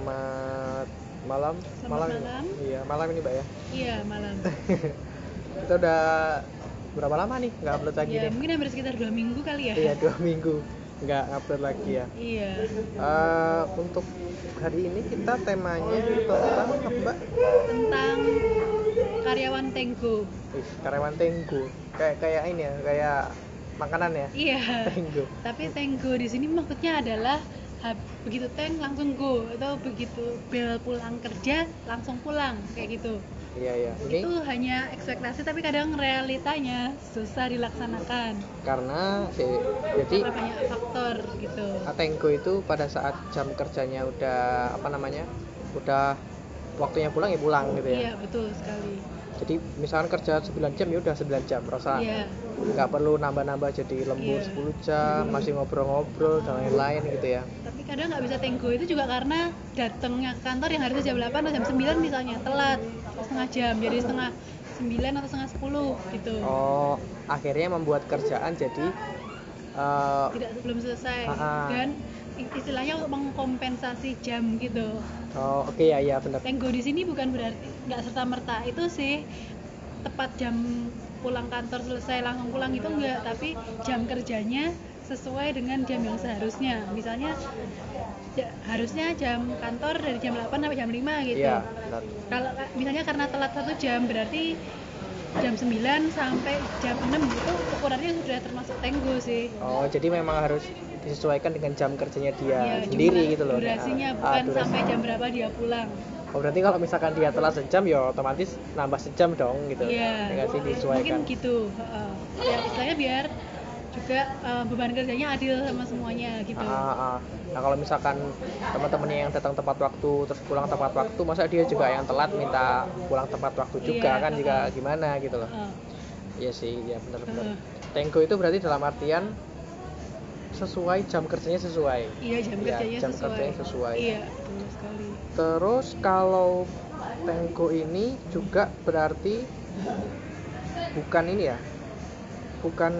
Selamat malam. Selamat Mbak? malam. Iya, malam ini, Mbak ya. Iya malam. Kita udah berapa lama nih nggak upload lagi ya nih? mungkin hampir sekitar dua minggu kali ya. Iya, dua minggu nggak upload lagi ya. Iya. Eh, untuk hari ini kita temanya tentang apa, Mbak? Tentang karyawan Tenggo. Ih, karyawan Tenggo. Kayak kayak ini ya, kayak makanan ya. Iya. Tenggo. Tapi Tenggo di sini maksudnya adalah begitu teng langsung go atau begitu bel pulang kerja langsung pulang kayak gitu. Iya, iya. Ini Itu hanya ekspektasi tapi kadang realitanya susah dilaksanakan. karena si, jadi Karena banyak faktor gitu. Tenggo itu pada saat jam kerjanya udah apa namanya? Udah waktunya pulang ya pulang gitu ya. Iya betul sekali. Jadi misalkan kerja 9 jam ya udah 9 jam, rasa Iya. nggak perlu nambah-nambah jadi lembur Iya. 10 jam, masih ngobrol-ngobrol dan lain-lain gitu ya. tapi kadang nggak bisa tenggo itu juga karena datangnya ke kantor yang harusnya jam 8 atau jam 9 misalnya telat setengah jam jadi setengah 9 atau setengah 10 gitu Oh, akhirnya membuat kerjaan jadi eh, tidak belum selesai Ah, ah. dan istilahnya untuk mengkompensasi jam gitu oh oke ya ya benar. tenggo di sini bukan berarti nggak serta merta itu sih tepat jam pulang kantor selesai langsung pulang itu enggak tapi jam kerjanya sesuai dengan jam yang seharusnya misalnya ja- harusnya jam kantor dari jam 8 sampai jam 5 gitu Iya, benar. kalau misalnya karena telat satu jam berarti jam 9 sampai jam 6 itu ukurannya sudah termasuk tenggo sih Oh, jadi memang harus disesuaikan dengan jam kerjanya dia Ya, sendiri gitu loh. durasinya Ah, bukan durasi. sampai jam berapa dia pulang Oh, berarti kalau misalkan dia telat sejam ya otomatis nambah sejam dong gitu. Iya, Ya sih mungkin gitu. heeh. Ya istilahnya biar juga eh, beban kerjanya adil sama semuanya gitu. Ah, ah, ah. Nah kalau misalkan teman-temannya yang datang tepat waktu terus pulang tepat waktu, masa dia juga yang telat minta pulang tepat waktu juga Iya, kan juga ah. gimana gitu loh. Heeh. Iya sih, ya benar-benar. Heeh. Tenggo itu berarti dalam artian sesuai jam kerjanya sesuai. Iya jam Iya, kerjanya jam sesuai. kerjanya sesuai. Iya betul sekali. Terus kalau Tenggo ini juga berarti bukan ini ya, bukan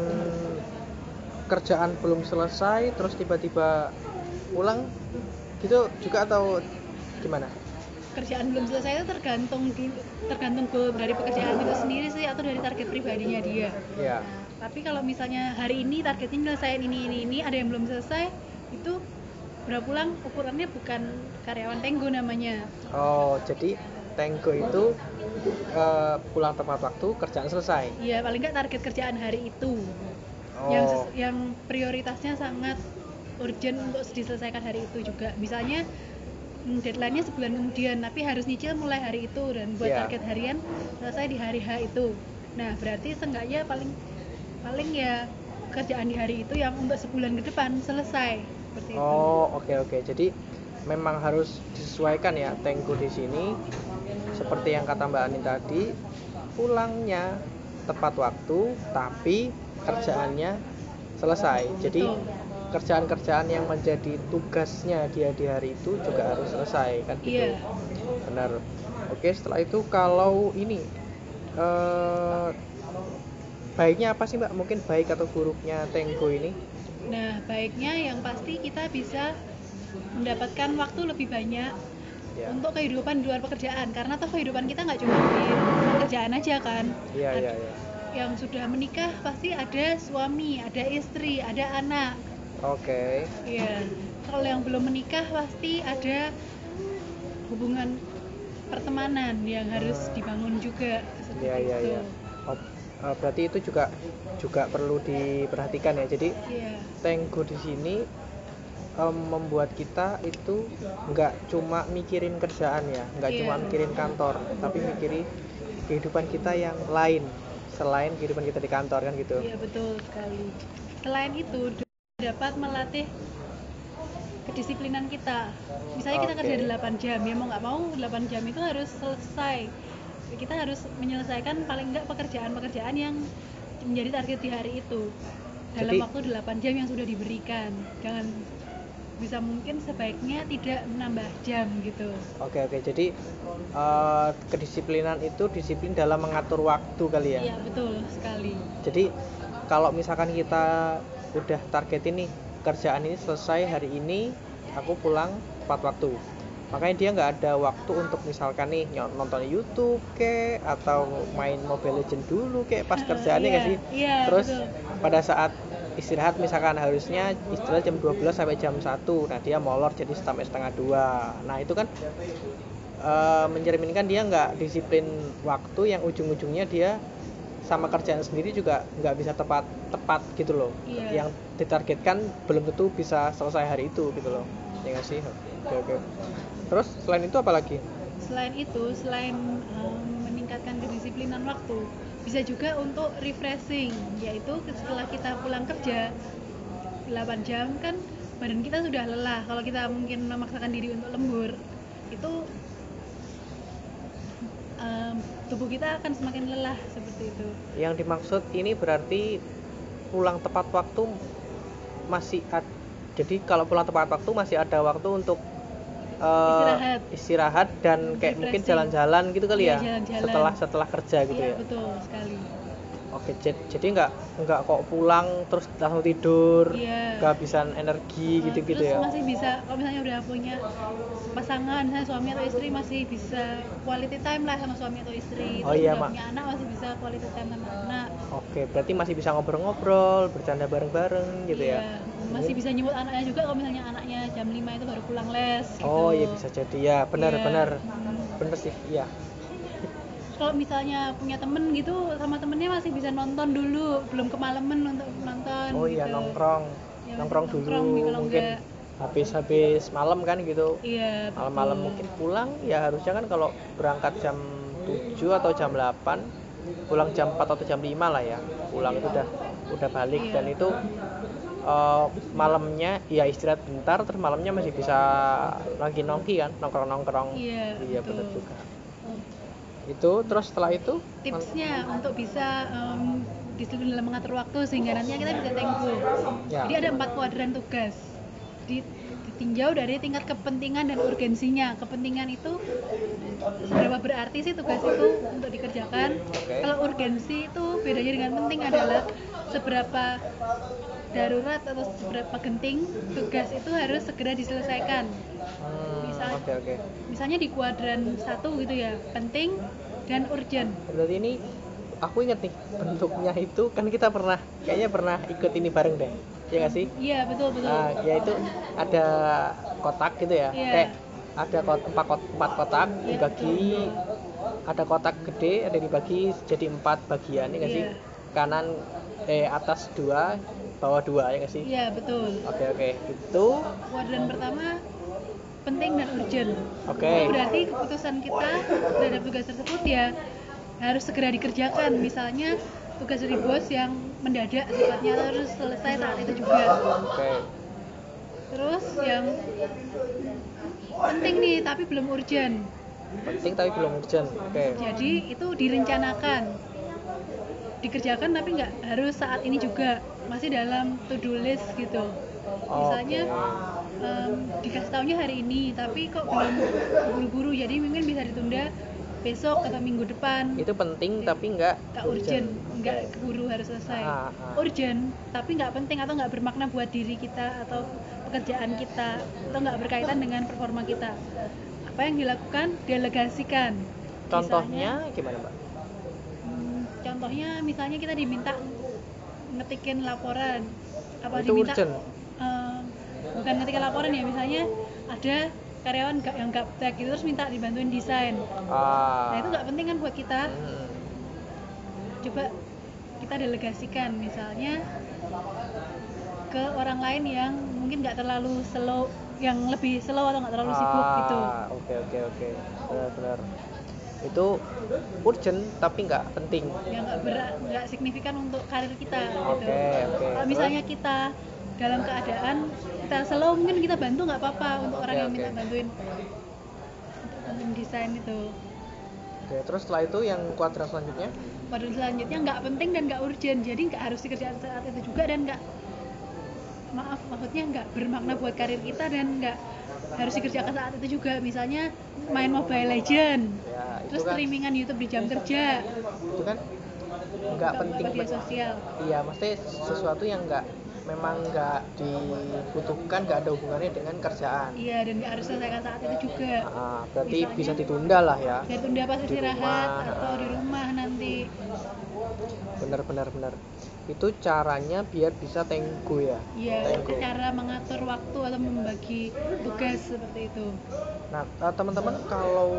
kerjaan belum selesai terus tiba-tiba pulang gitu juga atau gimana? Kerjaan belum selesai itu tergantung di, tergantung goal dari pekerjaan itu sendiri sih atau dari target pribadinya dia. Ya, Tapi kalau misalnya hari ini targetnya nyelesain ini ini ini ada yang belum selesai itu udah pulang ukurannya bukan karyawan tenggo namanya. oh jadi Tenggo itu eh, pulang tepat waktu kerjaan selesai. Iya paling nggak target kerjaan hari itu. Oh, yang yang prioritasnya sangat urgent untuk diselesaikan hari itu juga. Misalnya mm, deadline-nya sebulan kemudian tapi harus nyicil mulai hari itu dan buat Iya. target harian selesai di hari H itu. Nah berarti seenggaknya paling paling ya kerjaan di hari itu yang untuk sebulan ke depan selesai. Seperti itu. Oh, oke oke. Jadi memang harus disesuaikan ya Tenggo di sini. Seperti yang kata Mbak Anin tadi, pulangnya tepat waktu tapi kerjaannya selesai. Jadi kerjaan-kerjaan yang menjadi tugasnya dia di hari itu juga harus selesai kan gitu. iya Benar. Oke, setelah itu kalau ini eh baiknya apa sih Mbak? Mungkin baik atau buruknya Tenggo ini? nah baiknya yang pasti kita bisa mendapatkan waktu lebih banyak Ya. untuk kehidupan di luar pekerjaan karena toh kehidupan kita nggak cuma di pekerjaan aja kan Iya, iya, iya. yang sudah menikah pasti ada suami ada istri ada anak Oke. Iya. kalau yang belum menikah pasti ada hubungan pertemanan yang harus Hmm. dibangun juga seperti Iya iya itu iya. Oh, eh, berarti itu juga juga perlu diperhatikan ya. Jadi Iya. Tenggo di sini em, membuat kita itu nggak cuma mikirin kerjaan ya, nggak Iya. cuma mikirin kantor, tapi mikirin kehidupan kita yang lain selain kehidupan kita di kantor kan gitu. Iya betul sekali. Selain itu dapat melatih kedisiplinan kita. Misalnya kita Oke. kerja 8 jam, ya mau nggak mau 8 jam itu harus selesai. Kita harus menyelesaikan paling nggak pekerjaan-pekerjaan yang menjadi target di hari itu dalam Jadi- waktu 8 jam yang sudah diberikan. Jangan bisa mungkin sebaiknya tidak menambah jam gitu. Oke oke. Jadi eh, kedisiplinan itu disiplin dalam mengatur waktu kali ya. Iya betul sekali. Jadi kalau misalkan kita udah target ini kerjaan ini selesai hari ini, aku pulang tepat waktu. makanya dia nggak ada waktu untuk misalkan nih nonton YouTube kek atau main Mobile Legend dulu kek pas kerjaannya nggak iya, sih iya, terus betul. pada saat istirahat misalkan harusnya istirahat jam 12 sampai jam 1 nah dia molor jadi sampai setengah dua. Nah itu kan eh, mencerminkan dia nggak disiplin waktu yang ujung-ujungnya dia sama kerjaan sendiri juga nggak bisa tepat tepat gitu loh. Iya. yang ditargetkan belum tentu bisa selesai hari itu gitu loh. Ya nggak sih? Oke oke. Terus selain itu apa lagi? Selain itu selain em, meningkatkan kedisiplinan waktu bisa juga untuk refreshing yaitu setelah kita pulang kerja 8 jam kan badan kita sudah lelah. Kalau kita mungkin memaksakan diri untuk lembur itu em, tubuh kita akan semakin lelah seperti itu. Yang dimaksud ini berarti pulang tepat waktu masih ad, jadi kalau pulang tepat waktu masih ada waktu untuk eh, Istirahat. istirahat dan kayak mungkin jalan-jalan gitu kali Iya, ya jalan-jalan. setelah setelah kerja gitu iya ya betul sekali oke jad- jadi nggak nggak kok pulang terus langsung tidur Iya. kehabisan energi Nah, gitu-gitu terus ya masih bisa kalau misalnya udah punya pasangan misalnya suami atau istri masih bisa quality time lah sama suami atau istri Oh terus iya, Mak. punya anak masih bisa quality time sama anak oke berarti masih bisa ngobrol-ngobrol bercanda bareng-bareng gitu Iya, ya masih bisa nyebut anaknya juga kalau misalnya anaknya jam 5 itu baru pulang les gitu. oh iya bisa jadi ya benar Iya. benar Hmm. benar sih iya kalau misalnya punya temen gitu sama temennya masih bisa nonton dulu belum kemalaman untuk nonton oh iya gitu. nongkrong Ya, nongkrong dulu nongkrong kalau mungkin enggak. habis-habis malam kan gitu iya malam-malam betul. mungkin pulang ya harusnya kan kalau berangkat jam 7 atau jam 8 pulang jam 4 atau jam 5 lah ya pulang itu udah udah balik Iya. dan itu eh, malamnya ya istirahat bentar terus malamnya masih bisa lagi nongki kan nongkrong-nongkrong Iya, iya betul. benar juga itu terus setelah itu? Tipsnya untuk bisa em, disiplin dalam mengatur waktu sehingga nantinya kita bisa thankful Ya. jadi ada empat kuadran tugas. Di- ditinjau dari tingkat kepentingan dan urgensinya. Kepentingan itu seberapa berarti sih tugas itu untuk dikerjakan? Oke. kalau urgensi itu bedanya dengan penting adalah seberapa darurat atau seberapa genting tugas itu harus segera diselesaikan. Hmm, Misal- oke oke. misalnya di kuadran satu gitu ya penting dan urgent berarti ini aku inget nih bentuknya itu kan kita pernah kayaknya pernah ikut ini bareng deh ya nggak sih iya betul betul Nah, ya itu ada kotak gitu ya. Iya. Eh, ada kot, empat, kot- empat kotak Iya, dibagi ada kotak gede ada dibagi jadi empat bagian ya nggak sih? Iya. Kanan eh atas dua, bawah dua ya nggak sih? Iya betul. Oke oke. Itu Kuadran pertama penting dan urgent. Oke. Itu berarti keputusan kita terhadap tugas tersebut ya harus segera dikerjakan. Misalnya tugas dari bos yang mendadak sifatnya harus selesai saat itu juga. oke. Terus yang penting nih tapi belum urgent. Penting tapi belum urgent. Oke. Jadi itu direncanakan. Dikerjakan tapi nggak harus saat ini juga. Masih dalam to do list gitu. Misalnya em, dikasih tahunya hari ini tapi kok belum buru-buru. Jadi mungkin bisa ditunda besok atau minggu depan. Itu penting tapi nggak nggak urgent. nggak keburu harus selesai. Ah, ah. urgent tapi nggak penting atau nggak bermakna buat diri kita atau pekerjaan kita atau nggak berkaitan dengan performa kita. Apa yang dilakukan delegasikan. Contohnya gimana, Mbak? Hmm, contohnya misalnya kita diminta ngetikin laporan. Apa Itu diminta urgent. Bukan ngetikin laporan ya misalnya ada karyawan nggak- yang gaptek gitu terus minta dibantuin desain Ah. nah itu nggak penting kan buat kita Hmm. coba kita delegasikan misalnya ke orang lain yang mungkin nggak terlalu slow yang lebih slow atau nggak terlalu sibuk gitu Ah, Oke oke oke. Benar-benar. Itu urgent tapi nggak penting. yang nggak berat nggak signifikan untuk karir kita gitu Oke, oke. kalau misalnya kita dalam keadaan kita slow mungkin kita bantu nggak apa-apa untuk orang Oke, yang oke. minta bantuin. Untuk bantuin desain itu. Oke, terus setelah itu yang kuadran selanjutnya? pada selanjutnya nggak penting dan nggak urgent jadi nggak harus dikerjakan saat itu juga dan nggak maaf maksudnya nggak bermakna buat karir kita dan nggak harus dikerjakan saat itu juga. Misalnya main Mobile Legend Ya, terus kan streamingan YouTube di jam kerja. Itu kan nggak penting media sosial. Iya, maksudnya sesuatu yang nggak memang nggak dibutuhkan nggak ada hubungannya dengan kerjaan. Iya dan nggak harus selesaikan saat itu juga. Ah, berarti Misalnya- bisa ditunda lah ya. Biar tunda pas Di istirahat rumah, atau di ah. rumah nanti. Benar benar benar itu caranya biar bisa tenggo ya? Iya tenggo. cara mengatur waktu atau membagi tugas seperti itu. Nah eh, teman-teman kalau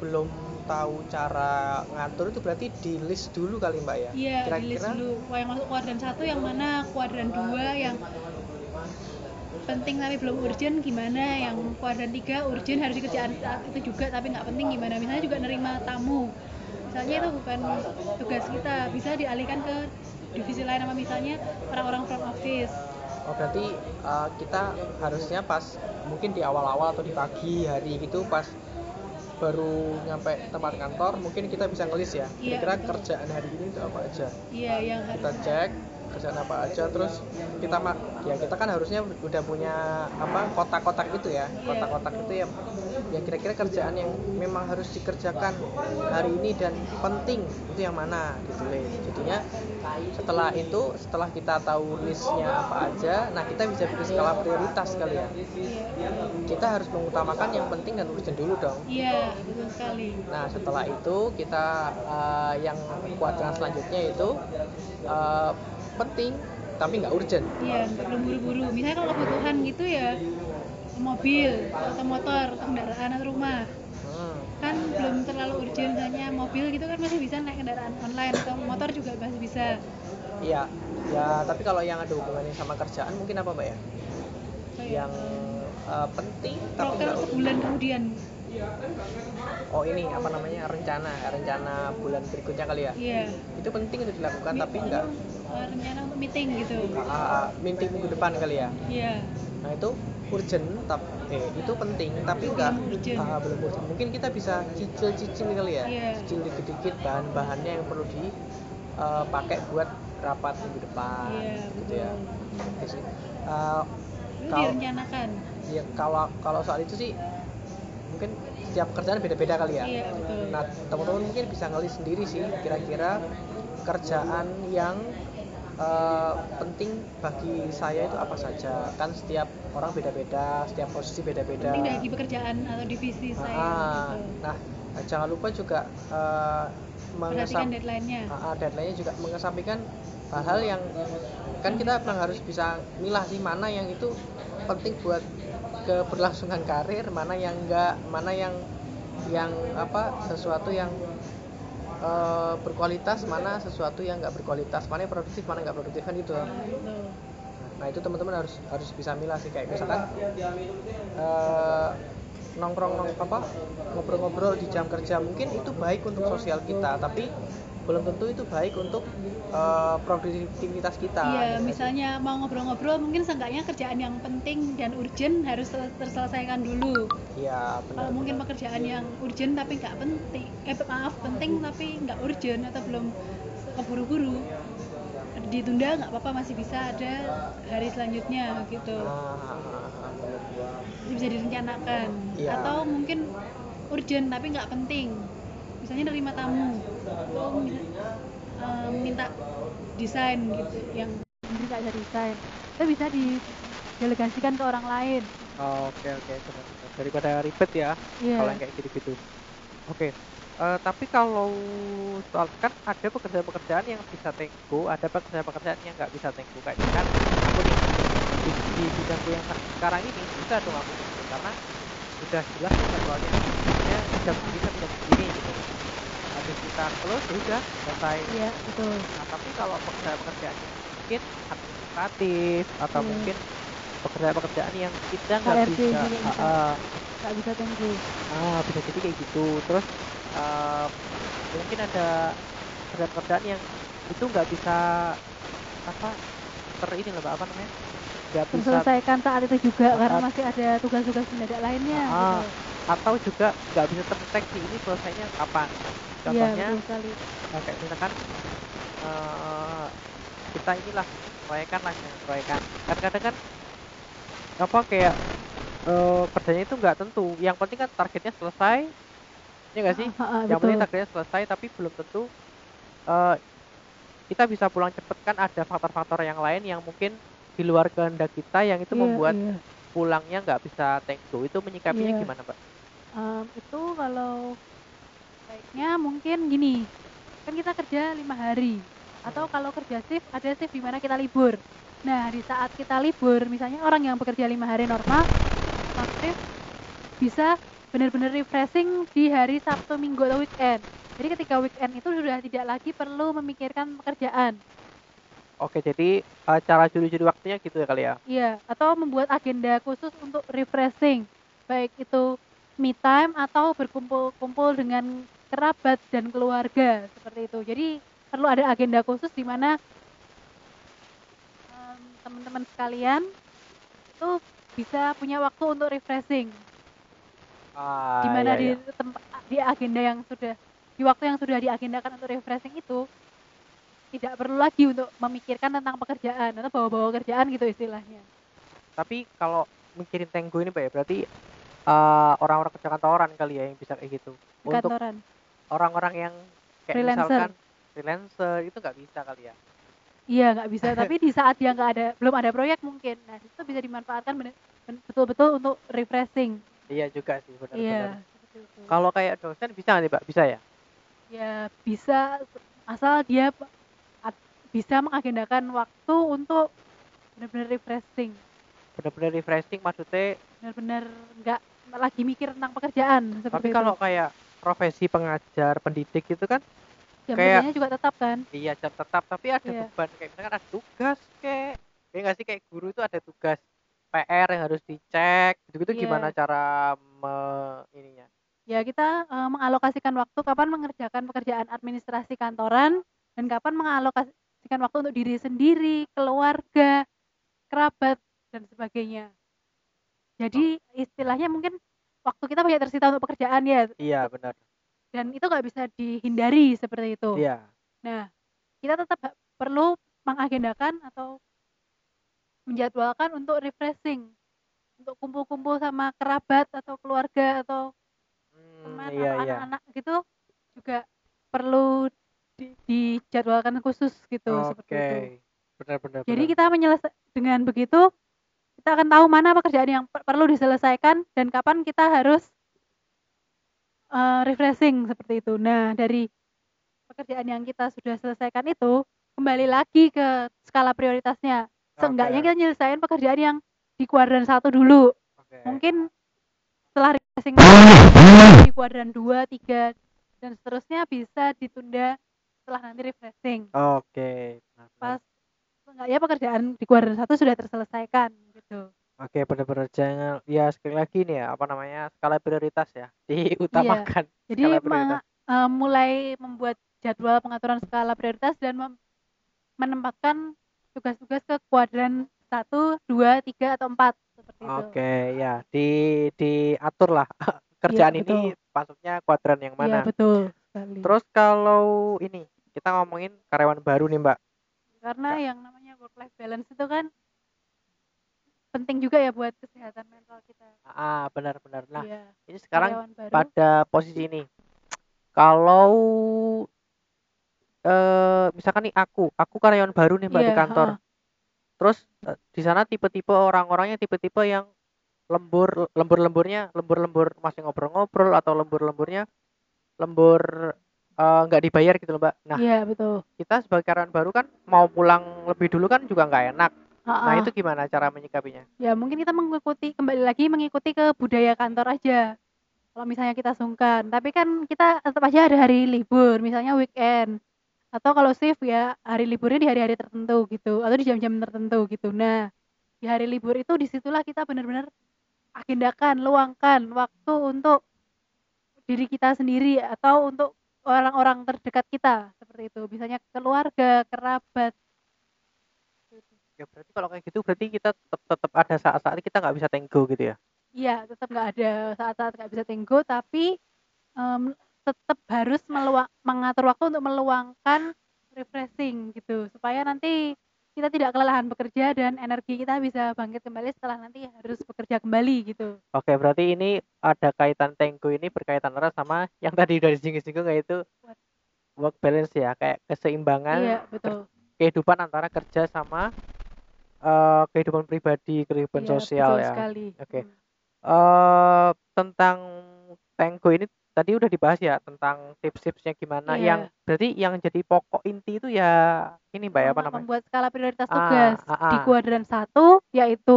belum tahu cara ngatur itu berarti di list dulu kali mbak ya? Iya di list dulu. Wah, yang masuk kuadran satu yang mana? Kuadran dua yang penting tapi belum urgent gimana? Yang kuadran tiga urgent harus dikerjakan saat itu juga tapi nggak penting gimana? Misalnya juga nerima tamu. Misalnya itu bukan tugas kita bisa dialihkan ke divisi lain apa misalnya orang-orang front office? Oh berarti eh, kita harusnya pas mungkin di awal-awal atau di pagi hari gitu pas baru nyampe tempat kantor mungkin kita bisa ngelis ya Iya, kira-kira betul. kerjaan hari ini itu apa aja? Iya yang kita cek kerjaan apa aja terus kita mak ya kita kan harusnya udah punya apa kotak-kotak gitu ya. Kotak-kotak itu ya yang kira-kira kerjaan yang memang harus dikerjakan hari ini dan penting itu yang mana ditulis jadinya setelah itu setelah kita tahu listnya apa aja nah kita bisa bikin skala prioritas kali ya. Kita harus mengutamakan yang penting dan urgent dulu dong. Iya betul sekali. Nah setelah itu kita eh, yang kuadran selanjutnya itu eh, penting tapi nggak urgent. iya belum buru-buru misalnya kalau kebutuhan gitu ya mobil atau motor atau kendaraan atau rumah Hmm. kan belum terlalu urgent misalnya mobil gitu kan masih bisa naik kendaraan online atau motor juga masih bisa Iya, ya tapi kalau yang ada hubungannya sama kerjaan mungkin apa mbak ya? kayak Yang eh, penting tapi nggak sebulan kemudian Oh ini apa namanya rencana rencana bulan berikutnya kali ya? iya Itu penting untuk dilakukan tapi Mi- nggak eh, rencana untuk meeting gitu ah, meeting minggu depan kali ya? iya Nah itu urgent tapi eh, itu penting tapi nggak Belum urgent. ah, belum urgent. Mungkin kita bisa cicil-cicil kali ya, Iya. cicil dikit-dikit bahan-bahannya yang perlu dipakai buat rapat minggu depan, iya gitu ya. betul Oke sih. Eh, itu kalau direncanakan ya, kalau kalau soal itu sih mungkin setiap kerjaan beda-beda kali ya. iya betul Nah teman-teman mungkin bisa ngelis sendiri sih kira-kira kerjaan yang eh, penting bagi saya itu apa saja. Kan setiap orang beda-beda setiap posisi beda-beda. Penting dari pekerjaan atau divisi saya Ah, gitu. nah jangan lupa juga perhatikan mengesam deadline-nya. Ah, ah, deadline-nya juga mengesampingkan hal-hal yang kan kita memang harus bisa milah sih mana yang itu penting buat keberlangsungan karir mana yang enggak mana yang yang apa sesuatu yang eh, berkualitas mana sesuatu yang enggak berkualitas mana yang produktif mana enggak produktif kan gitu. Nah, itu teman-teman harus harus bisa milah sih kayak misalkan eh, nongkrong nong apa ngobrol-ngobrol di jam kerja. Mungkin itu baik untuk sosial kita tapi belum tentu itu baik untuk eh, produktivitas kita Iya, gitu. misalnya mau ngobrol-ngobrol mungkin seenggaknya kerjaan yang penting dan urgent harus sel- terselesaikan dulu. iya benar Kalau mungkin pekerjaan yang urgent tapi nggak penting, eh maaf penting tapi nggak urgent atau belum keburu-buru, ditunda nggak apa-apa masih bisa ada hari selanjutnya gitu. Ah, ah, ah, bisa direncanakan. Iya. Atau mungkin urgent tapi nggak penting. Misalnya nerima tamu atau mis- eh, minta desain gitu yang mungkin nggak bisa desain. Itu bisa didelegasikan ke orang lain. Oh, oke oke benar, benar. daripada ribet ya Iya. kalau yang kayak gitu-gitu oke eh, tapi kalau soal kan ada pekerjaan-pekerjaan yang bisa tenggo ada pekerjaan-pekerjaan yang nggak bisa tenggo kayak kan aku nih di, di bidangku yang se- sekarang ini bisa dong aku karena udah jelas nih jadwalnya misalnya jam segini sampai jam segini gitu habis kita close ya udah selesai Iya, betul. nah tapi kalau pekerjaan-pekerjaan mungkin administratif atau Iya. mungkin pekerjaan-pekerjaan yang kita nggak bisa Nggak bisa tunggu. ah, bisa jadi kayak gitu terus eh, mungkin ada pekerjaan-pekerjaan yang itu nggak bisa apa ter ini loh apa namanya nggak bisa Terselesaikan saat itu juga karena masih ada tugas-tugas mendadak lainnya. Ah, gitu. Atau juga nggak bisa terdeteksi ini selesainya kapan Iya, contohnya. Nah, kayak misalkan eh, kita inilah proyekan lah proyekan kadang-kadang kan apa kayak eh, kerjanya itu nggak tentu yang penting kan targetnya selesai ya nggak sih Ah, ah, ah, yang penting targetnya selesai tapi belum tentu eh, kita bisa pulang cepet kan ada faktor-faktor yang lain yang mungkin di luar kehendak kita yang itu Iya, membuat iya. pulangnya nggak bisa tenggo itu menyikapinya Iya. gimana mbak? Em, itu kalau baiknya mungkin gini kan kita kerja lima hari atau kalau kerja shift ada shift di mana kita libur. Nah di saat kita libur misalnya orang yang bekerja lima hari normal aktif bisa benar-benar refreshing di hari Sabtu Minggu atau weekend. Jadi ketika weekend itu sudah tidak lagi perlu memikirkan pekerjaan. Oke jadi eh, cara juri-juri waktunya gitu ya kali ya? Iya, atau membuat agenda khusus untuk refreshing, baik itu me time atau berkumpul-kumpul dengan kerabat dan keluarga seperti itu. Jadi perlu ada agenda khusus di mana em, teman-teman sekalian itu bisa punya waktu untuk refreshing, Ah, di mana iya, di iya. tempat di agenda yang sudah di waktu yang sudah diagendakan untuk refreshing itu tidak perlu lagi untuk memikirkan tentang pekerjaan atau bawa-bawa kerjaan gitu istilahnya. Tapi kalau mikirin tenggo ini mbak ya berarti eh, orang-orang kerja kantoran kali ya yang bisa kayak gitu. Untuk Kantoran. orang-orang yang kayak Freelancer. misalkan freelancer itu nggak bisa kali ya? Iya nggak bisa, tapi di saat dia nggak ada, belum ada proyek mungkin, nah itu bisa dimanfaatkan betul-betul untuk refreshing. Iya juga sih benar-benar. Iya. Kalau kayak dosen bisa nih mbak? Bisa ya? Ya bisa, asal dia bisa mengagendakan waktu untuk benar-benar refreshing, Benar-benar refreshing maksudnya. benar-benar nggak lagi mikir tentang pekerjaan Tapi kalau itu. kayak profesi pengajar, pendidik itu kan Jam kayak- juga tetap kan? iya jam tetap tapi ada Iya. beban kayak misalkan ada tugas kayak ya nggak sih kayak guru itu ada tugas PR yang harus dicek gitu-gitu Iya. gimana cara me, ininya Ya kita eh, mengalokasikan waktu kapan mengerjakan pekerjaan administrasi kantoran dan kapan mengalokasikan waktu untuk diri sendiri, keluarga, kerabat dan sebagainya. Jadi istilahnya mungkin waktu kita banyak tersita untuk pekerjaan ya. Iya benar. Dan itu nggak bisa dihindari seperti itu. iya. Nah kita tetap perlu mengagendakan atau menjadwalkan untuk refreshing, untuk kumpul-kumpul sama kerabat atau keluarga atau Hmm, teman iya atau iya. anak-anak gitu juga perlu di, dijadwalkan khusus gitu oke. seperti itu. benar-benar Jadi kita menyelesaikan dengan begitu kita akan tahu mana pekerjaan yang per- perlu diselesaikan dan kapan kita harus eh, refreshing seperti itu. Nah dari pekerjaan yang kita sudah selesaikan itu kembali lagi ke skala prioritasnya. Seenggaknya kita nyelesain pekerjaan yang di kuadran satu dulu Oke. mungkin setelah refreshing di kuadran 2, 3 dan seterusnya bisa ditunda setelah nanti refreshing oke benar-benar. pas enggaknya pekerjaan di kuadran satu sudah terselesaikan gitu. Oke benar-benar jangan ya sekali lagi nih ya apa namanya skala prioritas ya diutamakan jadi skala me- prioritas. eh, mulai membuat jadwal pengaturan skala prioritas dan mem- menempatkan tugas-tugas ke kuadran 1, 2, 3 atau 4 seperti itu. Oke ya di diatur lah kerjaan ini betul. masuknya kuadran yang iya mana betul sekali. Terus kalau ini kita ngomongin karyawan baru nih Mbak. karena yang namanya work life balance itu kan penting juga ya buat kesehatan mental kita Ah benar-benar. Nah iya ini sekarang pada posisi ini, kalau eh misalkan nih aku, aku karyawan baru nih Mbak di Iya, kantor. heeh. Terus eh, di sana tipe-tipe orang-orangnya tipe-tipe yang lembur lembur-lemburnya lembur-lembur masih ngobrol-ngobrol atau lembur-lemburnya lembur eh, nggak dibayar gitu loh Mbak. Nah iya betul kita sebagai karyawan baru kan mau pulang lebih dulu kan juga nggak enak. Nah Heeh. itu gimana cara menyikapinya? ya mungkin kita mengikuti kembali lagi mengikuti ke budaya kantor aja kalau misalnya kita sungkan tapi kan kita tetap aja ada hari libur misalnya weekend atau kalau shift ya hari liburnya di hari-hari tertentu gitu atau di jam-jam tertentu gitu nah di hari libur itu di situlah kita benar-benar agendakan luangkan waktu untuk diri kita sendiri atau untuk orang-orang terdekat kita seperti itu. Misalnya keluarga kerabat. Ya berarti kalau kayak gitu berarti kita tetap tetap ada saat-saat kita nggak bisa tenggo gitu ya? Iya, tetap nggak ada saat-saat nggak bisa tenggo, tapi em, tetap harus meluang, mengatur waktu untuk meluangkan refreshing gitu, supaya nanti kita tidak kelelahan bekerja dan energi kita bisa bangkit kembali setelah nanti harus bekerja kembali gitu. Oke berarti ini ada kaitan tenggo ini berkaitan erat sama yang tadi udah disinggung-singgung yaitu What? work balance ya kayak keseimbangan Iya, betul. kehidupan antara kerja sama eh, kehidupan pribadi, kehidupan Iya, sosial betul ya. sekali. Oke. Hmm. eh tentang Tenggo ini tadi udah dibahas ya tentang tips-tipsnya gimana. Iya. Yang berarti yang jadi pokok inti itu ya ini Mbak ya apa namanya? membuat skala prioritas Ah, tugas ah, di ah. kuadran 1 yaitu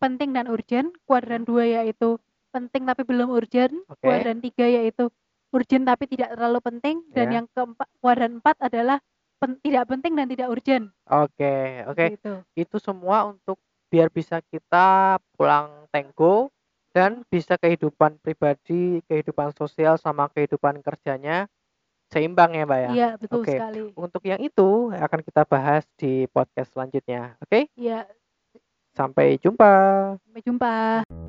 penting dan urgent, kuadran 2 yaitu penting tapi belum urgent, Oke. kuadran 3 yaitu urgent tapi tidak terlalu penting dan Ya. yang keempat kuadran 4 adalah pen- tidak penting dan tidak urgent. Oke, oke. Gitu. Itu semua untuk biar bisa kita pulang Tenggo dan bisa kehidupan pribadi, kehidupan sosial sama kehidupan kerjanya seimbang ya, Mbak ya. Iya, betul Oke. sekali. Untuk yang itu akan kita bahas di podcast selanjutnya. Oke? Iya, Sampai jumpa. sampai jumpa.